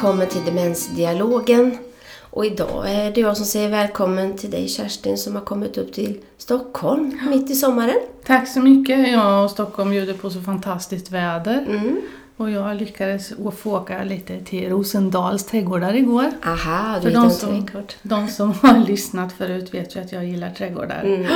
välkommen till Demensdialogen. Och idag är det jag som säger välkommen till dig Kerstin som har kommit upp till Stockholm mitt i sommaren. Tack så mycket. Jag och Stockholm bjuder på så fantastiskt väder. Mm. Och jag lyckades få åka lite till Rosendals trädgårdar igår. Aha, du För de som, de som har lyssnat förut vet ju att jag gillar trädgårdar. Mm.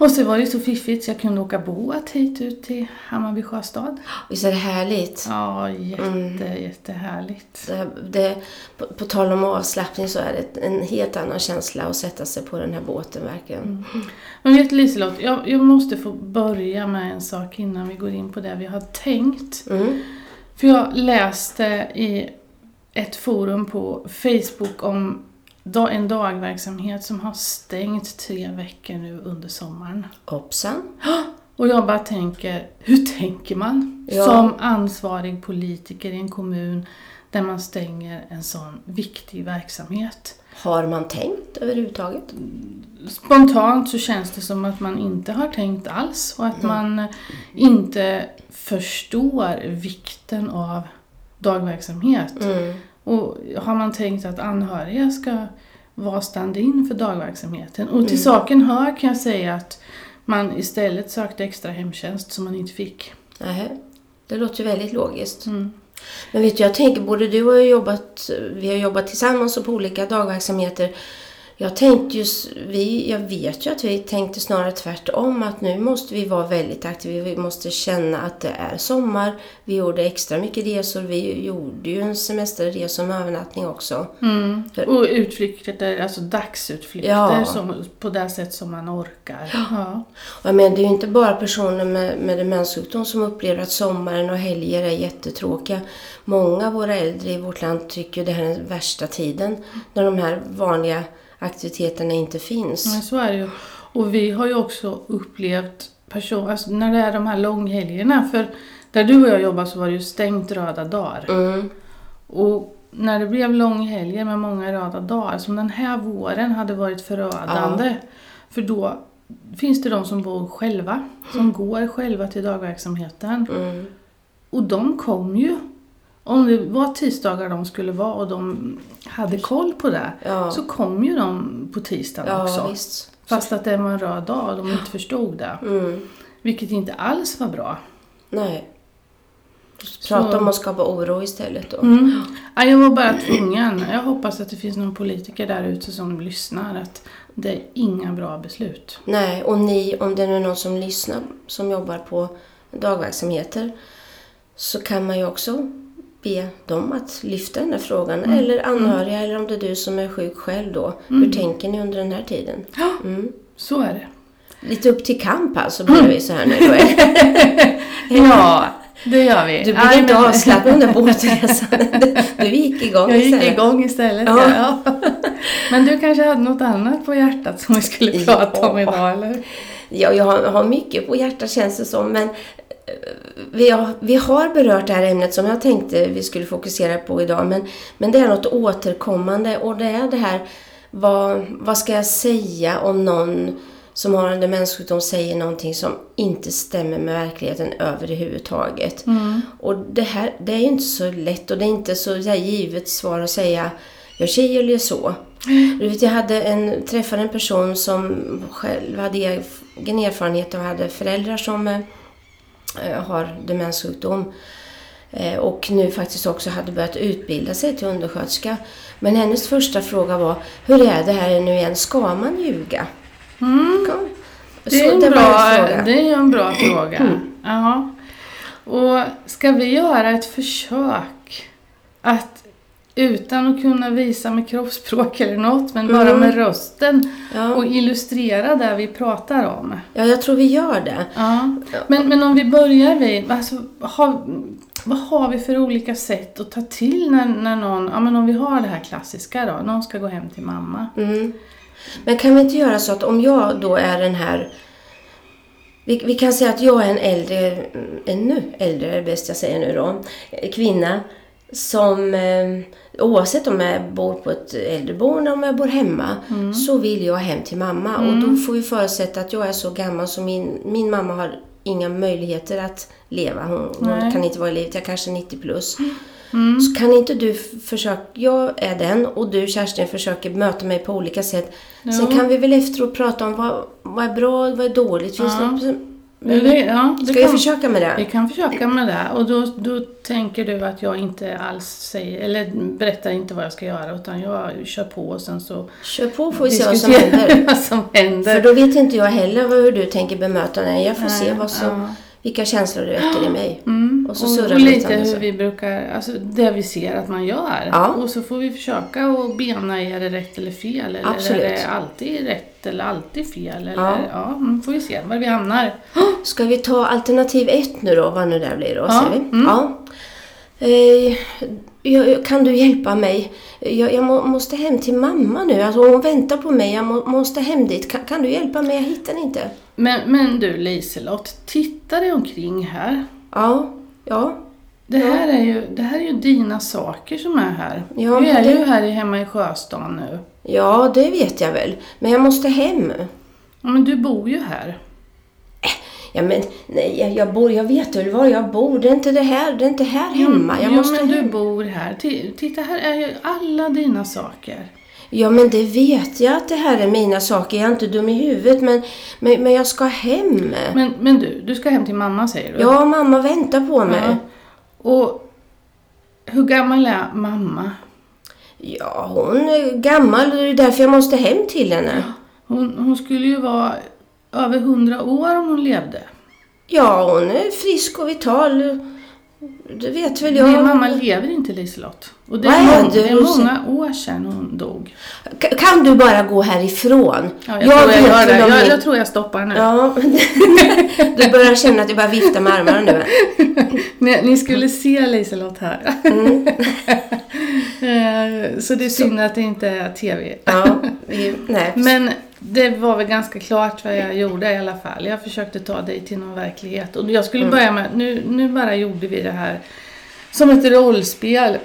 Och så var det så fiffigt så jag kunde åka båt hit ut till Hammarby sjöstad. Visst är det härligt? Ja, jätte, Mm. jättehärligt. Det, det, på, på tal om avslappning så är det en helt annan känsla att sätta sig på den här båten verkligen. Men vet Liselott, jag, jag måste få börja med en sak innan vi går in på det vi har tänkt. Mm. För jag läste i ett forum på Facebook om en dagverksamhet som har stängt tre veckor nu under sommaren. Hoppsan. Och jag bara tänker, hur tänker man Ja. som ansvarig politiker i en kommun där man stänger en sån viktig verksamhet? Har man tänkt överhuvudtaget? Spontant så känns det som att man inte har tänkt alls och att man inte förstår vikten av dagverksamhet. Mm. Och har man tänkt att anhöriga ska vara stand-in för dagverksamheten? Och till Mm. saken hör kan jag säga att man istället sökte extra hemtjänst som man inte fick. Nähä. Det låter ju väldigt logiskt. Mm. Men vet du, jag tänker, både du och jag har jobbat, vi har jobbat tillsammans och på olika dagverksamheter. Jag tänkte just, vi, jag vet ju att vi tänkte snarare tvärtom, att nu måste vi vara väldigt aktiva, vi måste känna att det är sommar. Vi gjorde extra mycket resor, vi gjorde ju en semesterresa med övernattning också. Mm. Och utflykter, alltså dagsutflykter Ja. som, på det sätt som man orkar. Ja. Och jag menar, det är ju inte bara personer med, med demenssjukdom som upplever att sommaren och helger är jättetråkiga. Många av våra äldre i vårt land tycker det här är den värsta tiden, när de här vanliga aktiviteterna inte finns. Men så är det ju. Och vi har ju också upplevt person, alltså när det är de här långhelgerna, för där du och jag jobbar så var det ju stängt röda dagar. Mm. Och när det blev långhelger med många röda dagar, som den här våren hade varit förödande. För då finns det de som bor själva, som går själva till dagverksamheten. Mm. Och de kom ju. Om det var tisdagar de skulle vara och de hade koll på det, Ja, så kom ju de på tisdagen ja också. visst. Fast att det var en röd dag och de inte förstod det. Mm. Vilket inte alls var bra. Nej. Prata Så- om att skapa oro istället då. Mm. Ja, jag var bara tvungen. Jag hoppas att det finns någon politiker där ute som lyssnar. Att det är inga bra beslut. Nej, och ni, om det är någon som lyssnar som jobbar på dagverksamheter så kan man ju också be dem att lyfta den här frågan. Mm. Eller anhöriga, eller om det är du som är sjuk själv då. Hur tänker ni under den här tiden? Ja, Mm. så är det. Lite upp till kamp alltså blir vi så här nu då. Ja, det gör vi. Du blev Nej, inte men- avslappnad under båtresan. Du gick igång Jag gick istället. igång istället. Ja. Ja. Men du kanske hade något annat på hjärtat som vi skulle prata om Ja. idag, eller? Ja, jag har, har mycket på hjärtat känns det som. Men vi har, vi har berört det här ämnet som jag tänkte vi skulle fokusera på idag. Men, men det är något återkommande och det är det här vad, vad ska jag säga om någon som har en demenssjukdom säger någonting som inte stämmer med verkligheten överhuvudtaget. Mm. Och det här det är ju inte så lätt och det är inte så givet svar att säga gör si eller gör så. Du vet, jag hade en, träffade en person som själv hade egen erfarenhet och hade föräldrar som eh, har demenssjukdom. Eh, och nu faktiskt också hade börjat utbilda sig till undersköterska. Men hennes första fråga var, hur är det här nu igen, ska man ljuga? Mm. Det är, en en bra, det är en bra fråga. Ja. Och ska vi göra ett försök att utan att kunna visa med kroppsspråk eller något, men bara Mm. med rösten Ja. och illustrera det vi pratar om. ja, jag tror vi gör det. Ja. Men, men om vi börjar vid, alltså, har, vad har vi för olika sätt att ta till när, när någon, ja men om vi har det här klassiska då, någon ska gå hem till mamma. Mm. Men kan vi inte göra så att om jag då är den här... Vi, vi kan säga att jag är en äldre, ännu äldre är det bäst jag säger nu då, kvinna som eh, oavsett om jag bor på ett äldreboende eller om jag bor hemma så vill jag hem till mamma. Och då får vi förutsätta att jag är så gammal så min, min mamma har inga möjligheter att leva. Hon, hon kan inte vara i livet, jag är kanske 90 plus. Mm. Så kan inte du försöka, jag är den och du Kerstin försöker möta mig på olika sätt. Sen Jo. kan vi väl efteråt prata om vad, vad är bra och vad är dåligt. Finns Ja. det, Men det, ja, det ska vi kan- försöka med det? Vi kan försöka med det och då, då tänker du att jag inte alls säger, eller berättar inte vad jag ska göra utan jag kör på och sen så Kör på får vi se vad som händer. vad som händer. För då vet inte jag heller hur du tänker bemöta den. Jag får se Nej, vad som, ja. Vilka känslor du väcker i mig. Mm. Och så och, surrar och lite hur vi brukar, alltså det vi ser att man gör. Ja. Och så får vi försöka och bena, är det rätt eller fel? Eller Absolut. är det alltid rätt eller alltid fel? Eller, Ja. ja. får vi se var vi hamnar. Ska vi ta alternativ ett nu då, vad nu det blir då? Ja, vi? mm. Ja. Eh, kan du hjälpa mig? Jag, jag må, måste hem till mamma nu. Alltså hon väntar på mig. Jag må, måste hem dit. Kan, kan du hjälpa mig? Jag hittar inte. Men, men du Liselott, titta dig omkring här. Ja, ja. Det här, är ju, det här är ju dina saker som är här. Ja, men är det- ju här i- hemma i Sjöstan nu. Ja, det vet jag väl. Men jag måste hem. Ja, men du bor ju här. Ja, men nej, jag, jag bor... Jag vet väl var jag bor. Det är inte det här, det är inte här hemma. Jag ja, måste men du bor här. Ti- Titta, här är ju alla dina saker. Ja, men det vet jag att det här är mina saker. Jag är inte dum i huvudet, men, men, men jag ska hem. Men, men du, du ska hem till mamma säger du? Ja, mamma väntar på mig. Ja. Och hur gammal är mamma? Ja, hon är gammal och det är därför jag måste hem till henne. Hon, hon skulle ju vara över hundra år om hon levde. Ja, hon är frisk och vital. Det vet väl jag. Min mamma lever inte Liselott. Och det är, är mång- det är många år sedan hon dog. Ka- Kan du bara gå härifrån? Ja, jag, tror jag, gör det. Jag, jag tror jag stoppar nu. Ja, du börjar känna att du bara viftar med armarna nu. Ni, ni skulle se Liselott här. Mm. Eh, Så det är synd att det inte är TV. Ja, vi, nej. Men det var väl ganska klart vad jag gjorde i alla fall. Jag försökte ta dig till någon verklighet. Och jag skulle börja med, nu, nu bara gjorde vi det här som ett rollspel.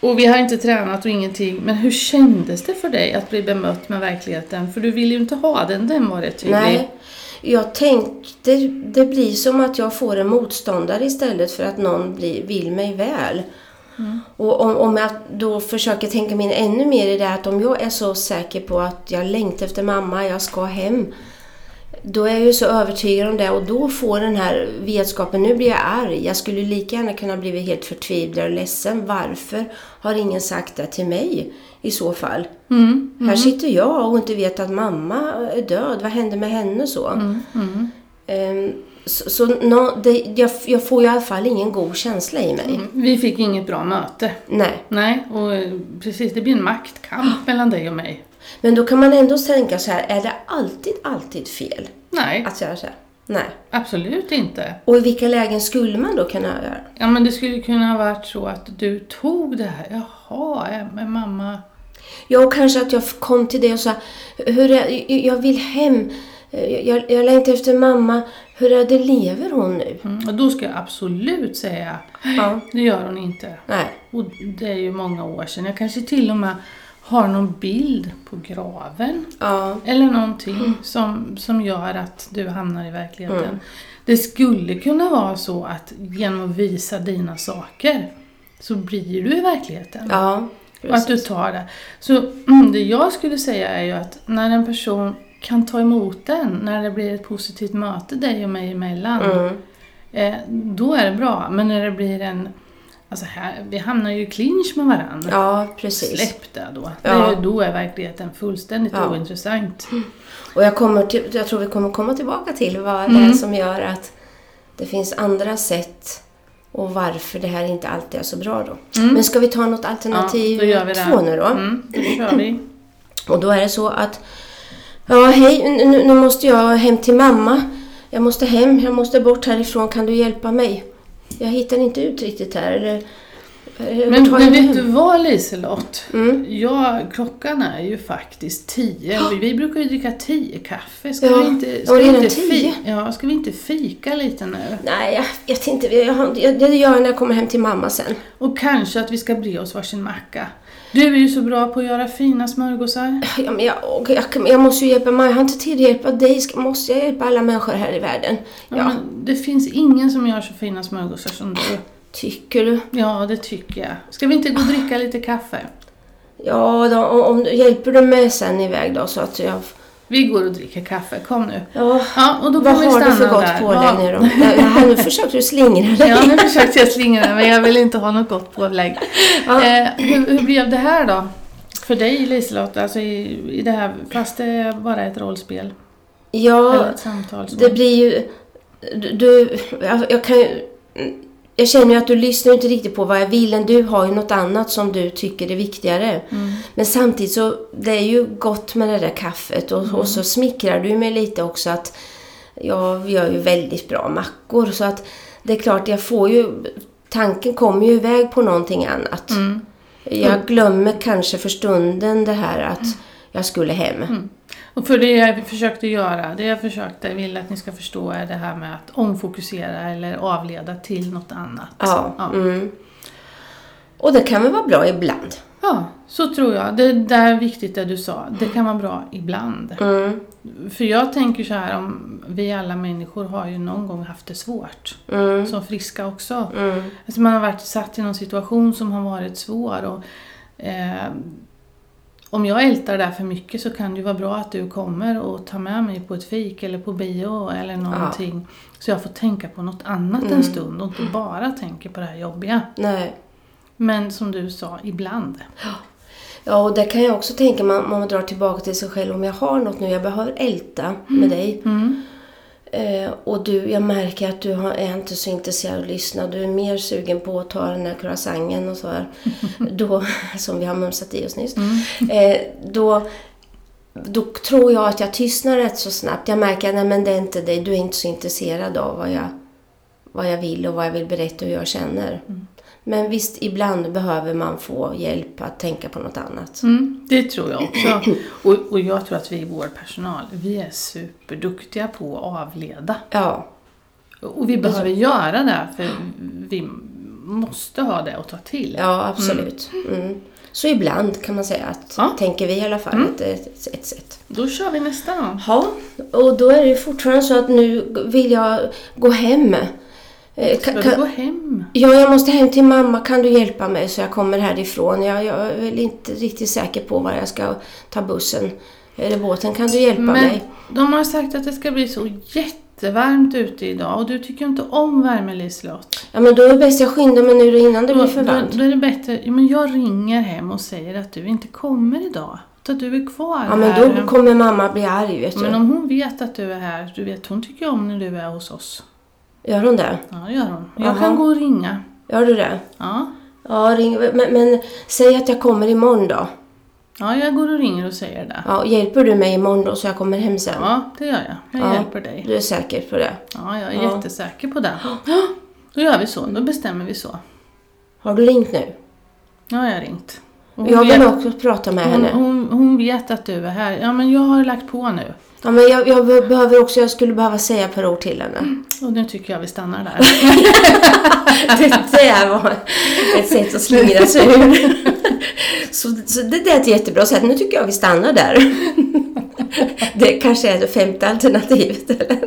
Och vi har inte tränat och ingenting. Men hur kändes det för dig att bli bemött med verkligheten? För du ville ju inte ha den, den var rätt tydlig. Nej, jag tänkte det blir som att jag får en motståndare istället för att någon blir, vill mig väl. Och om, om jag då försöker tänka mig in ännu mer i det att om jag är så säker på att jag längtar efter mamma, jag ska hem. Då är jag ju så övertygad om det och då får den här vetskapen, nu blir jag arg. Jag skulle lika gärna kunna bli helt förtvivlad och ledsen. Varför har ingen sagt det till mig i så fall? Mm, Här sitter jag och inte vet att mamma är död. Vad hände med henne så? mm, mm. Ehm, så så nå- det, jag, jag får i alla fall ingen god känsla i mig. Vi fick inget bra möte. Nej. Nej, och precis, det blir en maktkamp mellan dig och mig. Men då kan man ändå tänka så här, är det alltid, alltid fel Nej, att göra så här? Nej. absolut inte. Och i vilka lägen skulle man då kunna göra? Ja, men det skulle kunna ha varit så att du tog det här. Jaha, men mamma... Ja, och kanske att jag kom till det och sa, hur är, jag vill hem. Jag, jag längtar efter mamma. Hur är det, lever hon nu? Mm, och då ska jag absolut säga, Ja. det gör hon inte. Nej. Och det är ju många år sedan. Jag kanske till och med har någon bild på graven. Ja. Eller någonting som, som gör att du hamnar i verkligheten. Det skulle kunna vara så att genom att visa dina saker så blir du i verkligheten. Ja. Och att du tar det. Så mm, det jag skulle säga är ju att när en person kan ta emot den, när det blir ett positivt möte dig och mig emellan, Mm. eh, då är det bra. Men när det blir en... Alltså här, vi hamnar ju i clinch med varandra. Ja, precis. Släpp det då. Ja. Det, är- då är verkligheten fullständigt Ja. ointressant. Och jag, kommer till, jag tror vi kommer komma tillbaka till vad det Mm. är som gör att det finns andra sätt och varför det här inte alltid är så bra då. Mm. Men ska vi ta något alternativ Ja, det. två nu då? Mm, då kör vi. Och då är det så att Ja, hej, nu, nu måste jag hem till mamma. Jag måste hem, jag måste bort härifrån. Kan du hjälpa mig? Jag hittar inte ut riktigt här. Eller, eller Men, har men jag vet hem? du vad Liselott? Mm. Ja, klockan är ju faktiskt tio. Vi, vi brukar ju dricka tio kaffe. Ska Ja, vi inte, ja, ska vi inte, tio. ja, ska vi inte fika lite nu? Nej, jag vet inte. Jag, jag, det gör jag när jag kommer hem till mamma sen. Och kanske att vi ska bre oss varsin macka. Du är ju så bra på att göra fina smörgåsar. Ja, men jag, jag, jag måste ju hjälpa mig. Jag har inte tid att hjälpa dig. Ska, måste jag hjälpa alla människor här i världen? Ja. Ja. Men det finns ingen som gör så fina smörgåsar som du. Tycker du? Ja, det tycker jag. Ska vi inte gå och dricka lite kaffe? Ja, då, om, om, hjälper du mig sen iväg då så att jag... Vi går och dricker kaffe, kom nu. Ja, Ja, och då vad har du för gott där. pålägg Ja. nu då? Ja, nu försökte du slingra dig. Ja, nu försökte jag slingra men jag vill inte ha något gott pålägg. Ja. Eh, hur, hur blev det här då? För dig Liselott, alltså i, i det här, fast det är bara ett rollspel? Ja, eller ett samtal? Så. det blir ju... Du, jag, jag kan ju... Jag känner ju att du lyssnar inte riktigt på vad jag vill. än Du har ju något annat som du tycker är viktigare. Mm. Men samtidigt så, det är ju gott med det där kaffet och, och så smickrar du mig lite också att jag gör ju väldigt bra mackor så att det är klart jag får ju, tanken kommer ju iväg på någonting annat. Mm. Jag glömmer kanske för stunden det här att jag skulle hem. Och för det jag försökte göra, det jag försökte, vill att ni ska förstå är det här med att omfokusera eller avleda till något annat. Ja. Ja. Mm. Och det kan väl vara bra ibland. Ja, så tror jag. Det där är viktigt det du sa. Det kan vara bra ibland. Mm. För jag tänker så här, om vi alla människor har ju någon gång haft det svårt. Mm. Som friska också. Mm. Alltså man har varit satt i någon situation som har varit svår. Och, eh, om jag ältar där för mycket så kan det ju vara bra att du kommer och tar med mig på ett fik eller på bio eller någonting. Så jag får tänka på något annat Mm. en stund och inte bara tänker på det här jobbiga. Nej. Men som du sa, ibland. Ja, och det kan jag också tänka om man drar tillbaka till sig själv. Om jag har något nu jag behöver älta med dig. Mm. Eh, och du, jag märker att du har, är inte så intresserad av att lyssna. Du är mer sugen på att ta den här croissanten och så här. Då, som vi har mumsat i oss nyss. Eh, då, då tror jag att jag tystnar rätt så snabbt. Jag märker att men det är inte dig. Du är inte så intresserad av vad jag, vad jag vill och vad jag vill berätta och hur jag känner. Men visst, ibland behöver man få hjälp att tänka på något annat. Mm, det tror jag också. Och, och jag tror att vi i vår personal, vi är superduktiga på att avleda. Ja, Och vi behöver göra det för vi måste ha det att ta till. ja absolut. Mm. Så ibland kan man säga att, Ja. tänker vi i alla fall, är ett, ett sätt. Då kör vi nästa då. Ja, och då är det fortfarande så att nu vill jag gå hem. Eh, Ska Kan, du gå hem? ja, jag måste hem till mamma. Kan du hjälpa mig så jag kommer härifrån? Jag, jag är väl inte riktigt säker på var jag ska ta bussen eller båten. Kan du hjälpa Men mig? de har sagt att det ska bli så jättevarmt ute idag och du tycker inte om värme Liselott. Ja, men då är det bäst jag skyndar mig nu innan det Då, blir för då, varmt. då är det bättre, ja, men jag ringer hem och säger att du inte kommer idag. Att du är kvar Ja, men här. då kommer mamma bli arg, vet du. Men om hon vet att du är här, du vet hon tycker om när du är hos oss. Gör hon det? Ja, det gör hon. Jag Jaha. kan gå och ringa. Gör du det? Ja. Ja, ring, men, men säg att jag kommer imorgon då. ja, jag går och ringer och säger det. Ja, hjälper du mig imorgon då så jag kommer hem sen? Ja, det gör jag. Jag Ja. hjälper dig. Du är säker på det? Ja, jag är Ja. jättesäker på det. Då gör vi så. Då bestämmer vi så. Har du ringt nu? Ja, jag har ringt. Och Jag vill vet, också prata med hon, henne. hon, hon vet att du är här. Ja, men jag har lagt på nu. Ja, men jag, jag behöver också, jag skulle behöva säga ett par ord till henne. Och nu tycker jag vi stannar där. Det där var ett sätt att slingra sig ur. Så, så det där är ett jättebra sätt. Nu tycker jag vi stannar där. Det kanske är det femte alternativet, eller?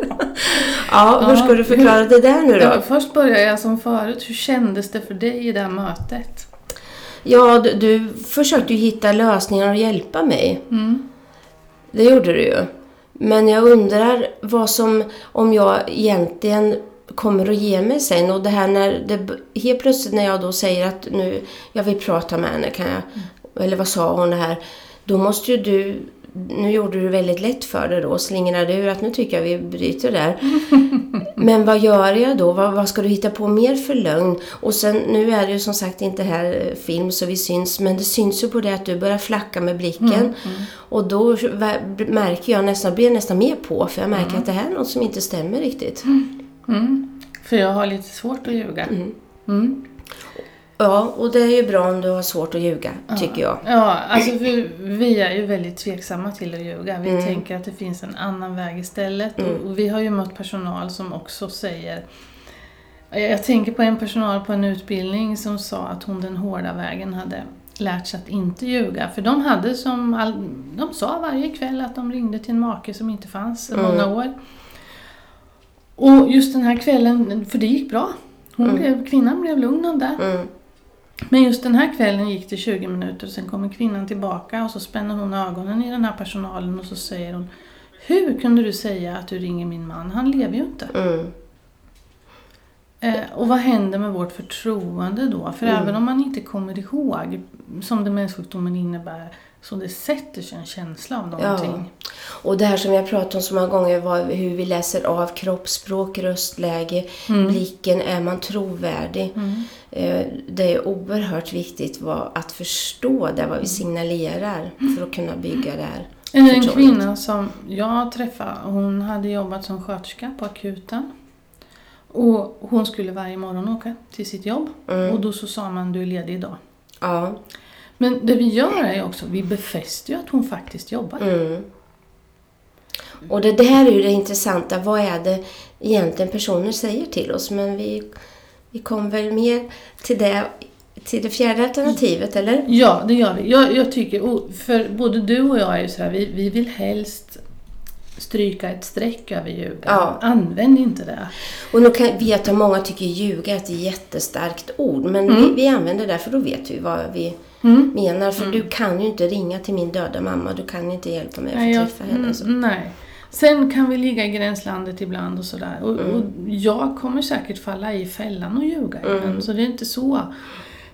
Ja, hur Ja, ska du förklara det där nu Ja, då? först börjar jag som förut. Hur kändes det för dig i det här mötet? Ja, du, du försökte ju hitta lösningar och hjälpa mig. Mm. Det gjorde du ju. Men jag undrar vad som, om jag egentligen kommer att ge mig sen. Och det här när det, helt plötsligt när jag då säger att nu, jag vill prata med henne, kan jag, eller vad sa hon här? Då måste ju du, nu gjorde du det väldigt lätt för dig då, slingrade ur att nu tycker jag vi bryter där. Men vad gör jag då? Vad, vad ska du hitta på mer för lögn? Och sen, nu är det ju som sagt inte här eh, film så vi syns, men det syns ju på det att du börjar flacka med blicken. Och då märker jag nästan, blir jag nästan mer på, för jag märker att det här är något som inte stämmer riktigt. Mm. För jag har lite svårt att ljuga. Mm. Ja, och det är ju bra om du har svårt att ljuga, tycker jag. Ja, alltså för vi är ju väldigt tveksamma till att ljuga. Vi Mm. tänker att det finns en annan väg istället. Och, och vi har ju mött personal som också säger jag tänker på en personal på en utbildning som sa att hon den hårda vägen hade lärt sig att inte ljuga. För de hade som all, de sa varje kväll att de ringde till en make som inte fanns i många år. Och just den här kvällen, för det gick bra. Hon blev, kvinnan blev lugn av det. Mm. Men just den här kvällen gick det 20 minuter och sen kommer kvinnan tillbaka och så spänner hon ögonen i den här personalen och så säger hon Hur kunde du säga att du ringer min man? Han lever ju inte. Mm. Eh, och vad händer med vårt förtroende då? För Mm. även om man inte kommer ihåg, som demenssjukdomen innebär, så det sätter sig en känsla av någonting. Och det här som jag pratat om så många gånger var hur vi läser av kroppsspråk, röstläge, Mm. blicken. Är man trovärdig? Eh, Det är oerhört viktigt att förstå det, vad vi signalerar för att kunna bygga det här En kvinna som jag träffade, hon hade jobbat som sköterska på akuten. Och hon skulle varje morgon åka till sitt jobb. Mm. Och då så sa man, du är ledig idag. Ja. Men det vi gör är ju också, vi befäster ju att hon faktiskt jobbar. Mm. Och det där är ju det intressanta. Vad är det egentligen personer säger till oss? Men vi, vi kom väl mer till det, till det fjärde alternativet, eller? Ja, det gör vi. Jag, jag tycker, för både du och jag är ju så här, vi, vi vill helst stryka ett streck över ljuga. Ja. Använd inte det. Och nu kan, vet jag många tycker ljuga är ett jättestarkt ord. Men Mm. vi, vi använder det för då vet vi vad vi Mm. menar. För du kan ju inte ringa till min döda mamma. Du kan inte hjälpa mig att Nej, få jag, träffa henne. mm, Så. nej. Sen kan vi ligga i gränslandet ibland och sådär. Och, Mm. och jag kommer säkert falla i fällan och ljuga Mm. igen, så det är inte så.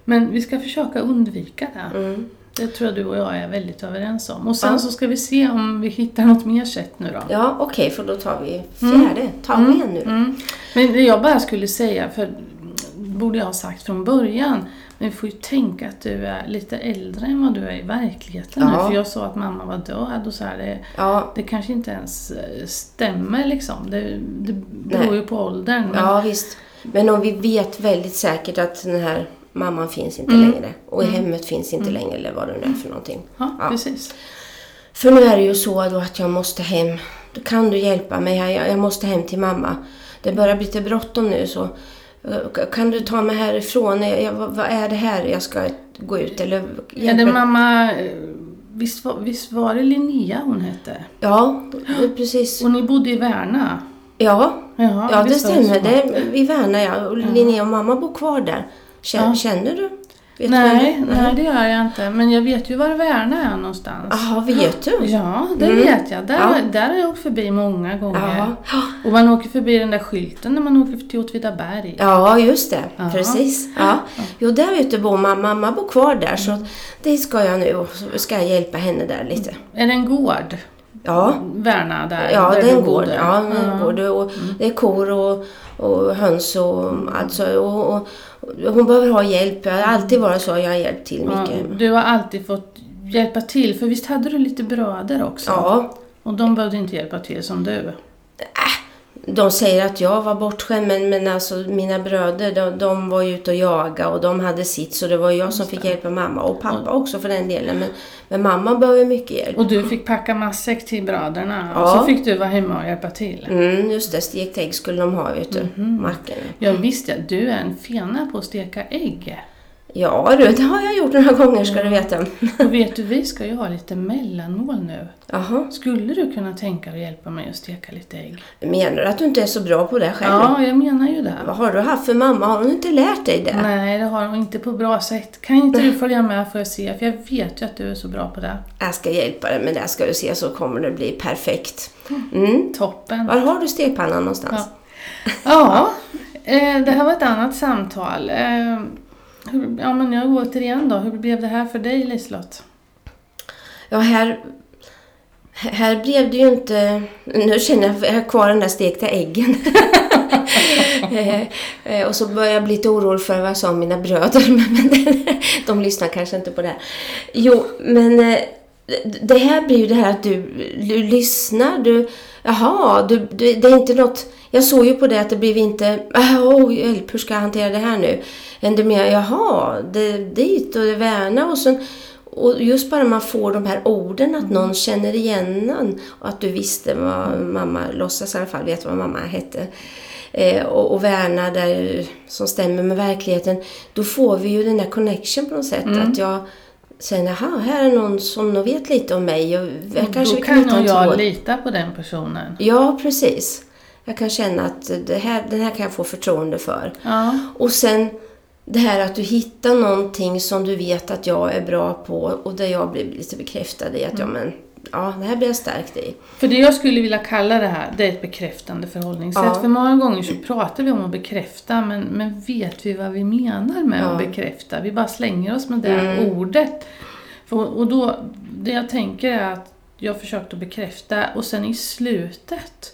Men vi ska försöka undvika det. Mm. Det tror jag du och jag är väldigt överens om. Och sen Ja. så ska vi se om vi hittar något mer sätt nu då. Ja, okej, för då tar vi fjärde. Ta med nu. Mm. Men det jag bara skulle säga, för borde jag ha sagt från början, men vi får ju tänka att du är lite äldre än vad du är i verkligheten nu. Ja. För jag sa att mamma var död och så här, det, Ja, det kanske inte ens eh, stämmer liksom. Det, det beror Nej. ju på åldern. Men, ja, visst. Men om vi vet väldigt säkert att den här mamman finns inte Mm. längre och i hemmet finns inte längre eller vad det nu är för någonting. ja, Ja. precis. För nu är det ju så att jag måste hem. Kan du hjälpa mig? Jag, jag måste hem till mamma. Det börjar bli lite bråttom nu så kan du ta mig härifrån? Jag, vad är det här jag ska gå ut eller Är hjälpa? det mamma... eh, Visst var, visst var det Linnea hon hette? Ja, precis. Och ni bodde i Värna? Ja, Jaha, ja det stämmer. Det i Värna ja. Och Linnea och mamma bor kvar där. Känner, Ja. känner du? Vet Nej, du nej, det gör jag inte. Men jag vet ju var Värna är någonstans. Jaha, vet du? Ja, det Mm. vet jag. Där, Ja. där har jag åkt förbi många gånger. Ja. Och man åker förbi den där skylten när man åker till Åtvidaberg. Ja, just det. Jaha. Precis. Ja. Jo, där vet du bor mamma. Mamma bor kvar där så det ska jag nu så ska jag hjälpa henne där lite. Är det en gård? Ja, Värna där? ja där det är en gård. Ja, en Ja. gård. Och det är kor och, och höns och alltså. Och, och, och hon behöver ha hjälp. Jag har alltid varit så. Jag har hjälpt till Ja, mycket. du har alltid fått hjälpa till, för visst hade du lite bröder också? Ja, Och de behövde inte hjälpa till som du? De säger att jag var bortskämd men, men alltså mina bröder de, de var ju ute och jagade och de hade sitt så det var jag som fick hjälpa mamma och pappa också för den delen. Men, men mamma behöver mycket hjälp. Och du fick packa matsäck till bröderna och Ja. så fick du vara hemma och hjälpa till? Mm, just det, stekt ägg skulle de ha vet du. Mhm. Macken. Ja visst ja, du är en fena på att steka ägg. Ja du, det har jag gjort några gånger ska du veta. Och vet du, vi ska ju ha lite mellanmål nu. Jaha. Skulle du kunna tänka dig att hjälpa mig att steka lite ägg? Menar du att du inte är så bra på det själv? Ja, jag menar ju det. Vad har du haft för mamma? Har hon inte lärt dig det? Nej, det har hon inte på bra sätt. Kan inte du följa med får jag se? För jag vet ju att du är så bra på det. Jag ska hjälpa dig med det ska du se så kommer det bli perfekt. Mm. Toppen. Var har du stekpannan någonstans? Ja, eh, det här var ett annat samtal. Hur, ja, men jag återigen då. Hur blev det här för dig Liselott? Ja, här, här blev det ju inte... Nu känner jag att jag har kvar den där stekta äggen. Eh, och så börjar jag bli lite orolig för vad jag sa om mina bröder. Men de, lyssnar kanske inte på det här. Jo, men eh, det här blir ju det här att du, du lyssnar. Du, jaha, du, du, det är inte något... Jag såg ju på det att det blev inte... Åh, hjälp, hur ska jag hantera det här nu? Än det mer, jaha, det är dit och det är Värna och sen... Och just bara man får de här orden, att någon känner igen en och att du visste vad mamma, låtsas i alla fall vet vad mamma hette. Eh, och, och värna där, som stämmer med verkligheten. Då får vi ju den där connection på något sätt. Att jag säger, jaha, här är någon som nog vet lite om mig. Och jag kanske Då kan nog jag tråd. lita på den personen. Ja, precis. Jag kan känna att det här, den här kan jag få förtroende för. Ja. Och sen det här att du hittar någonting som du vet att jag är bra på och där jag blir lite bekräftad i att ja, men, ja, det här blir jag stärkt i. För det jag skulle vilja kalla det här, det är ett bekräftande förhållningssätt. Ja. För många gånger så pratar vi om att bekräfta, men, men vet vi vad vi menar med Ja. att bekräfta? Vi bara slänger oss med det Mm. ordet. För, och då, det jag tänker är att jag har försökt att bekräfta och sen i slutet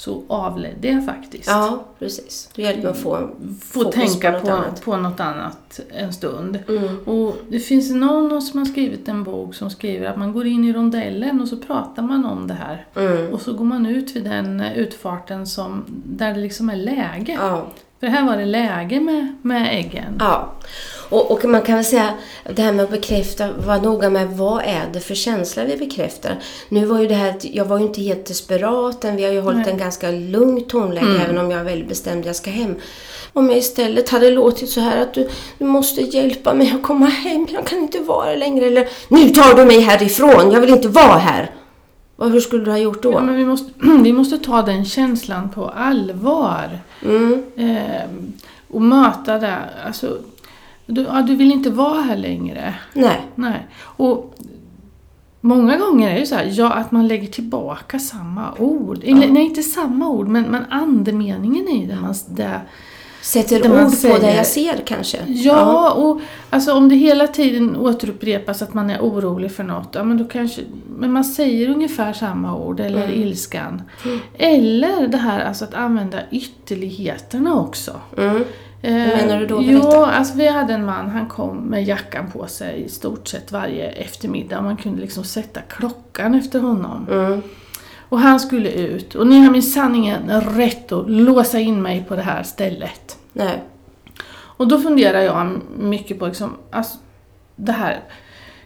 så avledde jag faktiskt. Ja, precis. Du hjälper mig att få Få tänka något på, annat. på något annat en stund. Mm. Och det finns någon som har skrivit en bok som skriver att man går in i rondellen och så pratar man om det här. Mm. Och så går man ut vid den utfarten som, där det liksom är läge. Ja. För här var det läge med, med äggen. Ja, och, och man kan väl säga det här med att bekräfta, var noga med vad är det för känsla vi bekräftar. Nu var ju det här, jag var ju inte helt desperat, än vi har ju hållit Nej. en ganska lugn tonläge Mm. även om jag är väldigt bestämd, jag ska hem. Om jag istället hade låtit så här att du, du måste hjälpa mig att komma hem, jag kan inte vara längre. Eller nu tar du mig härifrån, jag vill inte vara här. Vad, hur skulle du ha gjort då? Ja, men vi, måste, vi måste ta den känslan på allvar. Mm, Eh, och möta det. Alltså, du, ja, du vill inte vara här längre. nej. Nej. Och många gånger är det så här, ja, att man lägger tillbaka samma ord. Eller, Nej, inte samma ord, men, men andemeningen i det. Man, det Sätter ord på säger. det jag ser kanske. Ja, och alltså, om det hela tiden återupprepas att man är orolig för något, ja, men, då kanske, men man säger ungefär samma ord, eller Mm. ilskan. Eller det här alltså, att använda ytterligheterna också. Mm. Eh, menar du då? Jo, Berätta. alltså vi hade en man, han kom med jackan på sig i stort sett varje eftermiddag. Man kunde liksom sätta klockan efter honom. Mm. Och han skulle ut. Och ni har min sanningen rätt att låsa in mig på det här stället. Nej. Och då funderar jag mycket på liksom, alltså, det här.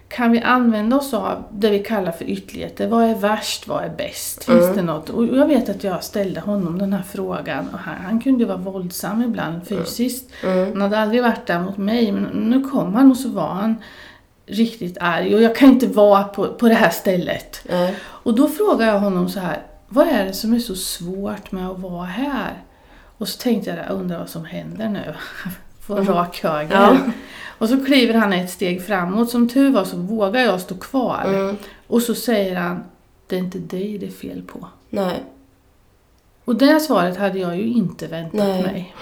Kan vi använda oss av det vi kallar för ytterligheter? Vad är värst? Vad är bäst? Finns Mm. det något? Och jag vet att jag ställde honom den här frågan. Och han, han kunde ju vara våldsam ibland fysiskt. Mm. Han hade aldrig varit där mot mig. Men nu kom han och så var han riktigt arg. Och jag kan inte vara på, på det här stället. Nej. Och då frågar jag honom så här, vad är det som är så svårt med att vara här? Och så tänkte jag, undrar vad som händer nu. Få en rak höger. Ja. Och så kliver han ett steg framåt. Som tur var så vågar jag stå kvar. Mm. Och så säger han, det är inte dig det är fel på. Nej. Och det svaret hade jag ju inte väntat Nej. mig.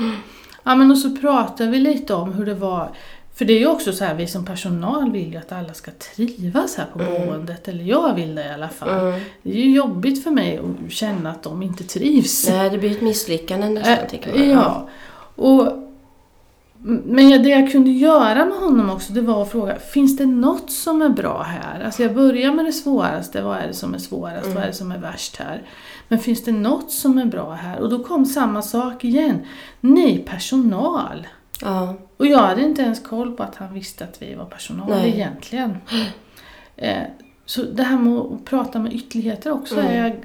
Ja men och så pratade vi lite om hur det var. För det är ju också så här, vi som personal vill ju att alla ska trivas här på boendet. Eller jag vill det i alla fall. Mm. Det är ju jobbigt för mig att känna att de inte trivs. Nej, det blir ett misslyckande nästan, Äh, tycker man. ja. Och, men det jag kunde göra med honom också, det var att fråga, finns det något som är bra här? Alltså jag börjar med det svåraste, vad är det som är svårast, Mm. vad är det som är värst här? Men finns det något som är bra här? Och då kom samma sak igen. Ni personal. Ja. Och jag hade inte ens koll på att han visste att vi var personal Nej. egentligen. Eh, så det här med att prata med ytterligheter också, Mm. är,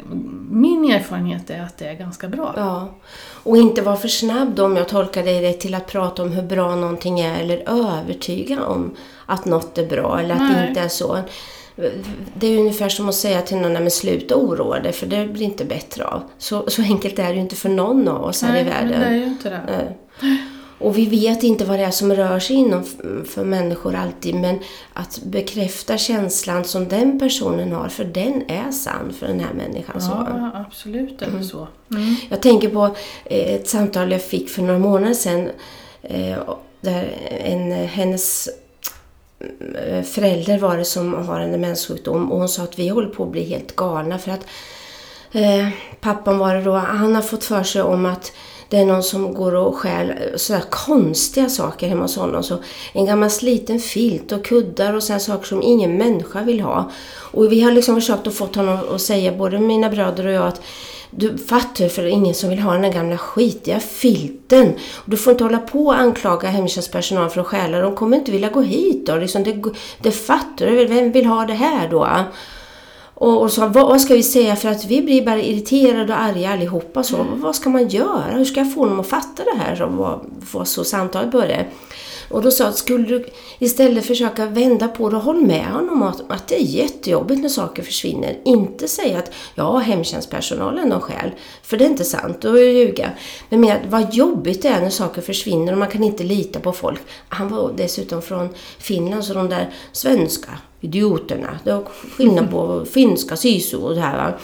min erfarenhet är att det är ganska bra. ja. Och inte vara för snabb då, om jag tolkar dig rätt, till att prata om hur bra någonting är eller övertyga om att något är bra eller att det Nej. inte är så. Det är ungefär som att säga till någon, "Nej, men sluta oroa dig för det blir inte bättre av. Så, så enkelt är det ju inte för någon av oss här i Nej, världen. men det är ju inte det. Nej. Och vi vet inte vad det är som rör sig inom för människor alltid, men att bekräfta känslan som den personen har, för den är sann för den här människan. Så. Ja, absolut är det så. Mm. Jag tänker på eh, ett samtal jag fick för några månader sedan, eh, där en, hennes eh, förälder var det som har en demenssjukdom och hon sa att vi håller på att bli helt galna för att eh, pappan var det då, han har fått för sig om att det är någon som går och stjäl eh, sådär konstiga saker hemma hos honom. Så en gammal sliten filt och kuddar och sådana saker som ingen människa vill ha. Och vi har liksom försökt att få honom att säga, både mina bröder och jag, att du fattar för det är ingen som vill ha den där gamla skitiga filten. Du får inte hålla på och anklaga hemtjänstpersonal för att stjäla. De kommer inte vilja gå hit då. Liksom det, det fattar du väl. Vem vill ha det här då? Och, och så, vad, ska vi säga? För att vi blir bara irriterade och arga allihopa. Så, Vad ska man göra? Hur ska jag få dem att fatta det här? Så var, var så samtalet började. Och då sa jag, skulle du istället försöka vända på det och håll med honom att, att det är jättejobbigt när saker försvinner. Inte säga att ja, hemtjänstpersonalen har skäl. För det är inte sant, då är det ljuga. Men mer vad jobbigt det är när saker försvinner och man kan inte lita på folk. Han var dessutom från Finland, så de där svenska idioterna. Det var skillnad på finska sisu och det här. Va?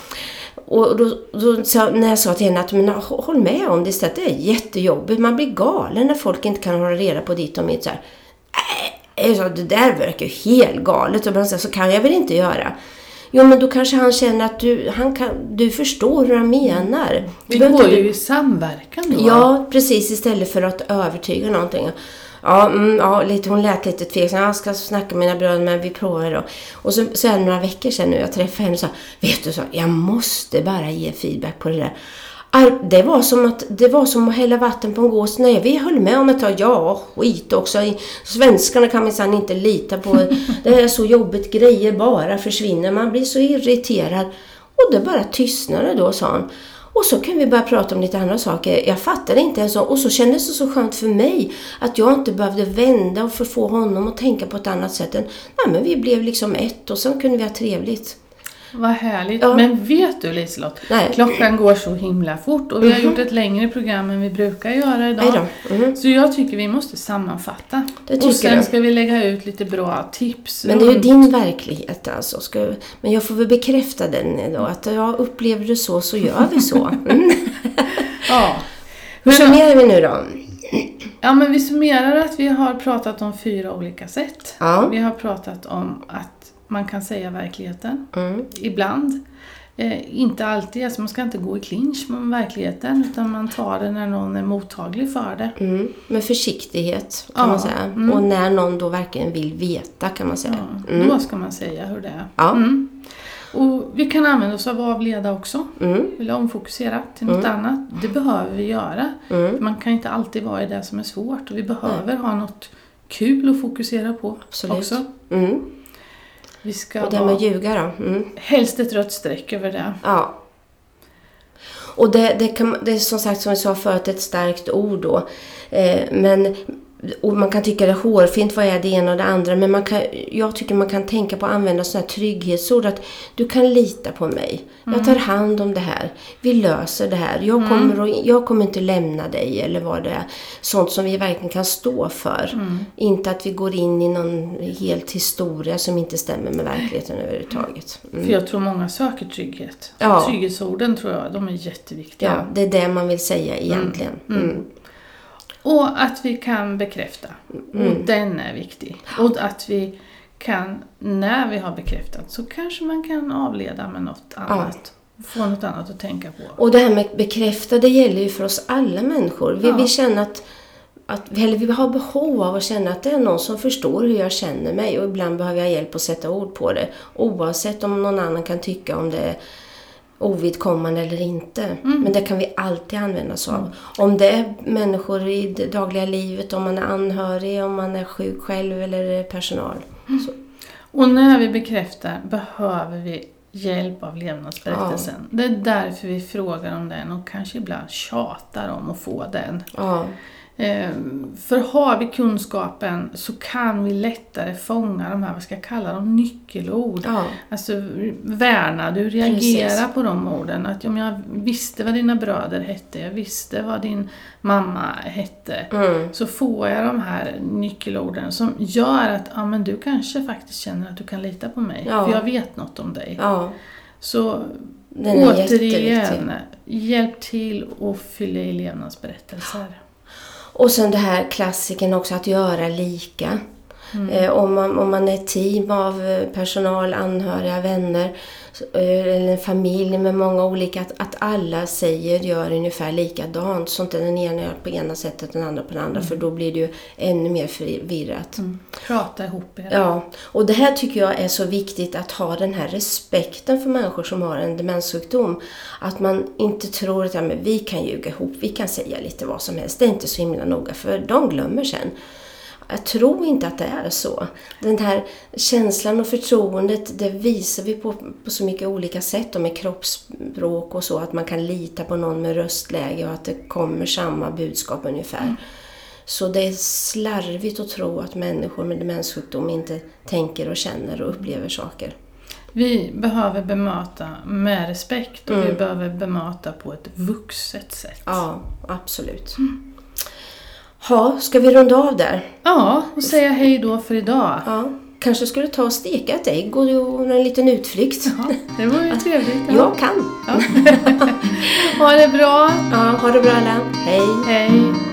Och då, då sa, när jag sa till henne att men, håll med om det istället, det är jättejobbigt. Man blir galen när folk inte kan hålla reda på ditt och mitt. Så här, äh, så, det där verkar ju helt galet. Och så, så kan jag väl inte göra. Jo, men då kanske han känner att du, han kan, du förstår hur han menar. Vi går ju i samverkan då. Ja, precis. Istället för att övertyga någonting. Ja, mm, ja lite, hon lät lite tveksam. Jag ska snacka med mina bröder, men vi provar då. Och så, så är det några veckor sedan nu jag träffade henne och sa, vet du, så, jag måste bara ge feedback på det där. Det var, som att, det var som att hälla vatten på en gås. Nej, vi höll med om ett tag. Ja, skit också. Svenskarna kan minsann inte lita på. Det är så jobbigt. Grejer bara försvinner. Man blir så irriterad. Och det bara tystnade då, sa hon. Och så kan vi börja prata om lite andra saker. Jag fattade inte ens. Och så kändes det så skönt för mig att jag inte behövde vända och få honom att tänka på ett annat sätt än, nej men vi blev liksom ett och sen kunde vi ha trevligt. Vad härligt. Ja. Men vet du Liselott, Nej. klockan går så himla fort och vi har mm -hmm. gjort ett längre program än vi brukar göra idag. Mm -hmm. Så jag tycker vi måste sammanfatta. och sen du. ska vi lägga ut lite bra tips. Men det är ju din verklighet alltså. Ska, men jag får väl bekräfta den idag. Att jag upplever det så, så gör vi så. Mm. ja. Hur summerar vi nu då? Ja, men vi summerar att vi har pratat om fyra olika sätt. Ja. Vi har pratat om att man kan säga verkligheten. Mm. Ibland. Eh, inte alltid, alltså man ska inte gå i clinch med verkligheten utan man tar det när någon är mottaglig för det. Mm. Med försiktighet kan ja. man säga. Mm. Och när någon då verkligen vill veta kan man säga. Ja, mm. Då ska man säga hur det är. Ja. Mm. Och vi kan använda oss av avleda också. Mm. Eller omfokusera till något mm. annat. Det behöver vi göra. Mm. Man kan inte alltid vara i det som är svårt. Och vi behöver ha något kul att fokusera på Absolut. också. Vi ska och det med ljuga då? Mm. Helst ett rött streck över det. Ja. Och det, det, kan, det är som sagt som vi sa förut ett starkt ord då. Eh, men och man kan tycka det är hårfint, vad är det ena och det andra. Men man kan, jag tycker man kan tänka på att använda sådana här trygghetsord. Att du kan lita på mig. Mm. Jag tar hand om det här. Vi löser det här. Jag, mm. kommer, att, jag kommer inte lämna dig. Eller vad det är. Sånt som vi verkligen kan stå för. Mm. Inte att vi går in i någon helt historia som inte stämmer med verkligheten överhuvudtaget. Mm. För jag tror många söker trygghet. Ja. Trygghetsorden tror jag, de är jätteviktiga. Ja, det är det man vill säga egentligen. Mm. Och att vi kan bekräfta. Mm. Och den är viktig. Och att vi kan, när vi har bekräftat, så kanske man kan avleda med något annat. Ja. Få något annat att tänka på. Och det här med bekräfta, det gäller ju för oss alla människor. Vi, ja. vi känner att, att eller vi har behov av att känna att det är någon som förstår hur jag känner mig. Och ibland behöver jag hjälp att sätta ord på det. Oavsett om någon annan kan tycka om det ovidkommande eller inte. Mm. Men det kan vi alltid använda oss av. Mm. Om det är människor i det dagliga livet, om man är anhörig, om man är sjuk själv eller personal. Mm. Och när vi bekräftar behöver vi hjälp av levnadsberättelsen. Ja. Det är därför vi frågar om den och kanske ibland tjatar om att få den. Ja. Ehm, för har vi kunskapen så kan vi lättare fånga de här, vad ska jag kalla dem, nyckelord. Ja. Alltså värna, du reagerar Precis. på de orden. Att om jag visste vad dina bröder hette, jag visste vad din mamma hette. Mm. Så får jag de här nyckelorden som gör att ja, men du kanske faktiskt känner att du kan lita på mig. Ja. För jag vet något om dig. Ja. Så återigen, hjälp till att fylla i levnadsberättelser. Och sen det här klassiken också att göra lika. Mm. Eh, om, man, om man är ett team av eh, personal, anhöriga, vänner Eh, eller en familj med många olika, att, att alla säger, gör ungefär likadant. Så inte den ena gör på ena sättet och den andra på det andra. Mm. För då blir det ju ännu mer förvirrat. Mm. Prata ihop er. Ja, och det här tycker jag är så viktigt att ha den här respekten för människor som har en demenssjukdom. Att man inte tror att ja, men vi kan ljuga ihop, vi kan säga lite vad som helst. Det är inte så himla noga för de glömmer sen. Jag tror inte att det är så. Den här känslan och förtroendet, det visar vi på, på så mycket olika sätt. Och med kroppsspråk och så. Att man kan lita på någon med röstläge och att det kommer samma budskap ungefär. Mm. Så det är slarvigt att tro att människor med demenssjukdom inte tänker och känner och upplever saker. Vi behöver bemöta med respekt och Mm. vi behöver bemöta på ett vuxet sätt. Ja, absolut. Ja, ska vi runda av där? Ja, och säga hej då för idag. Ja, kanske skulle ta och steka ett ägg och göra en liten utflykt. Ja, det var ju trevligt. Ja. Jag kan. Ha det bra. Ja, ha det bra alla. Hej! Hej.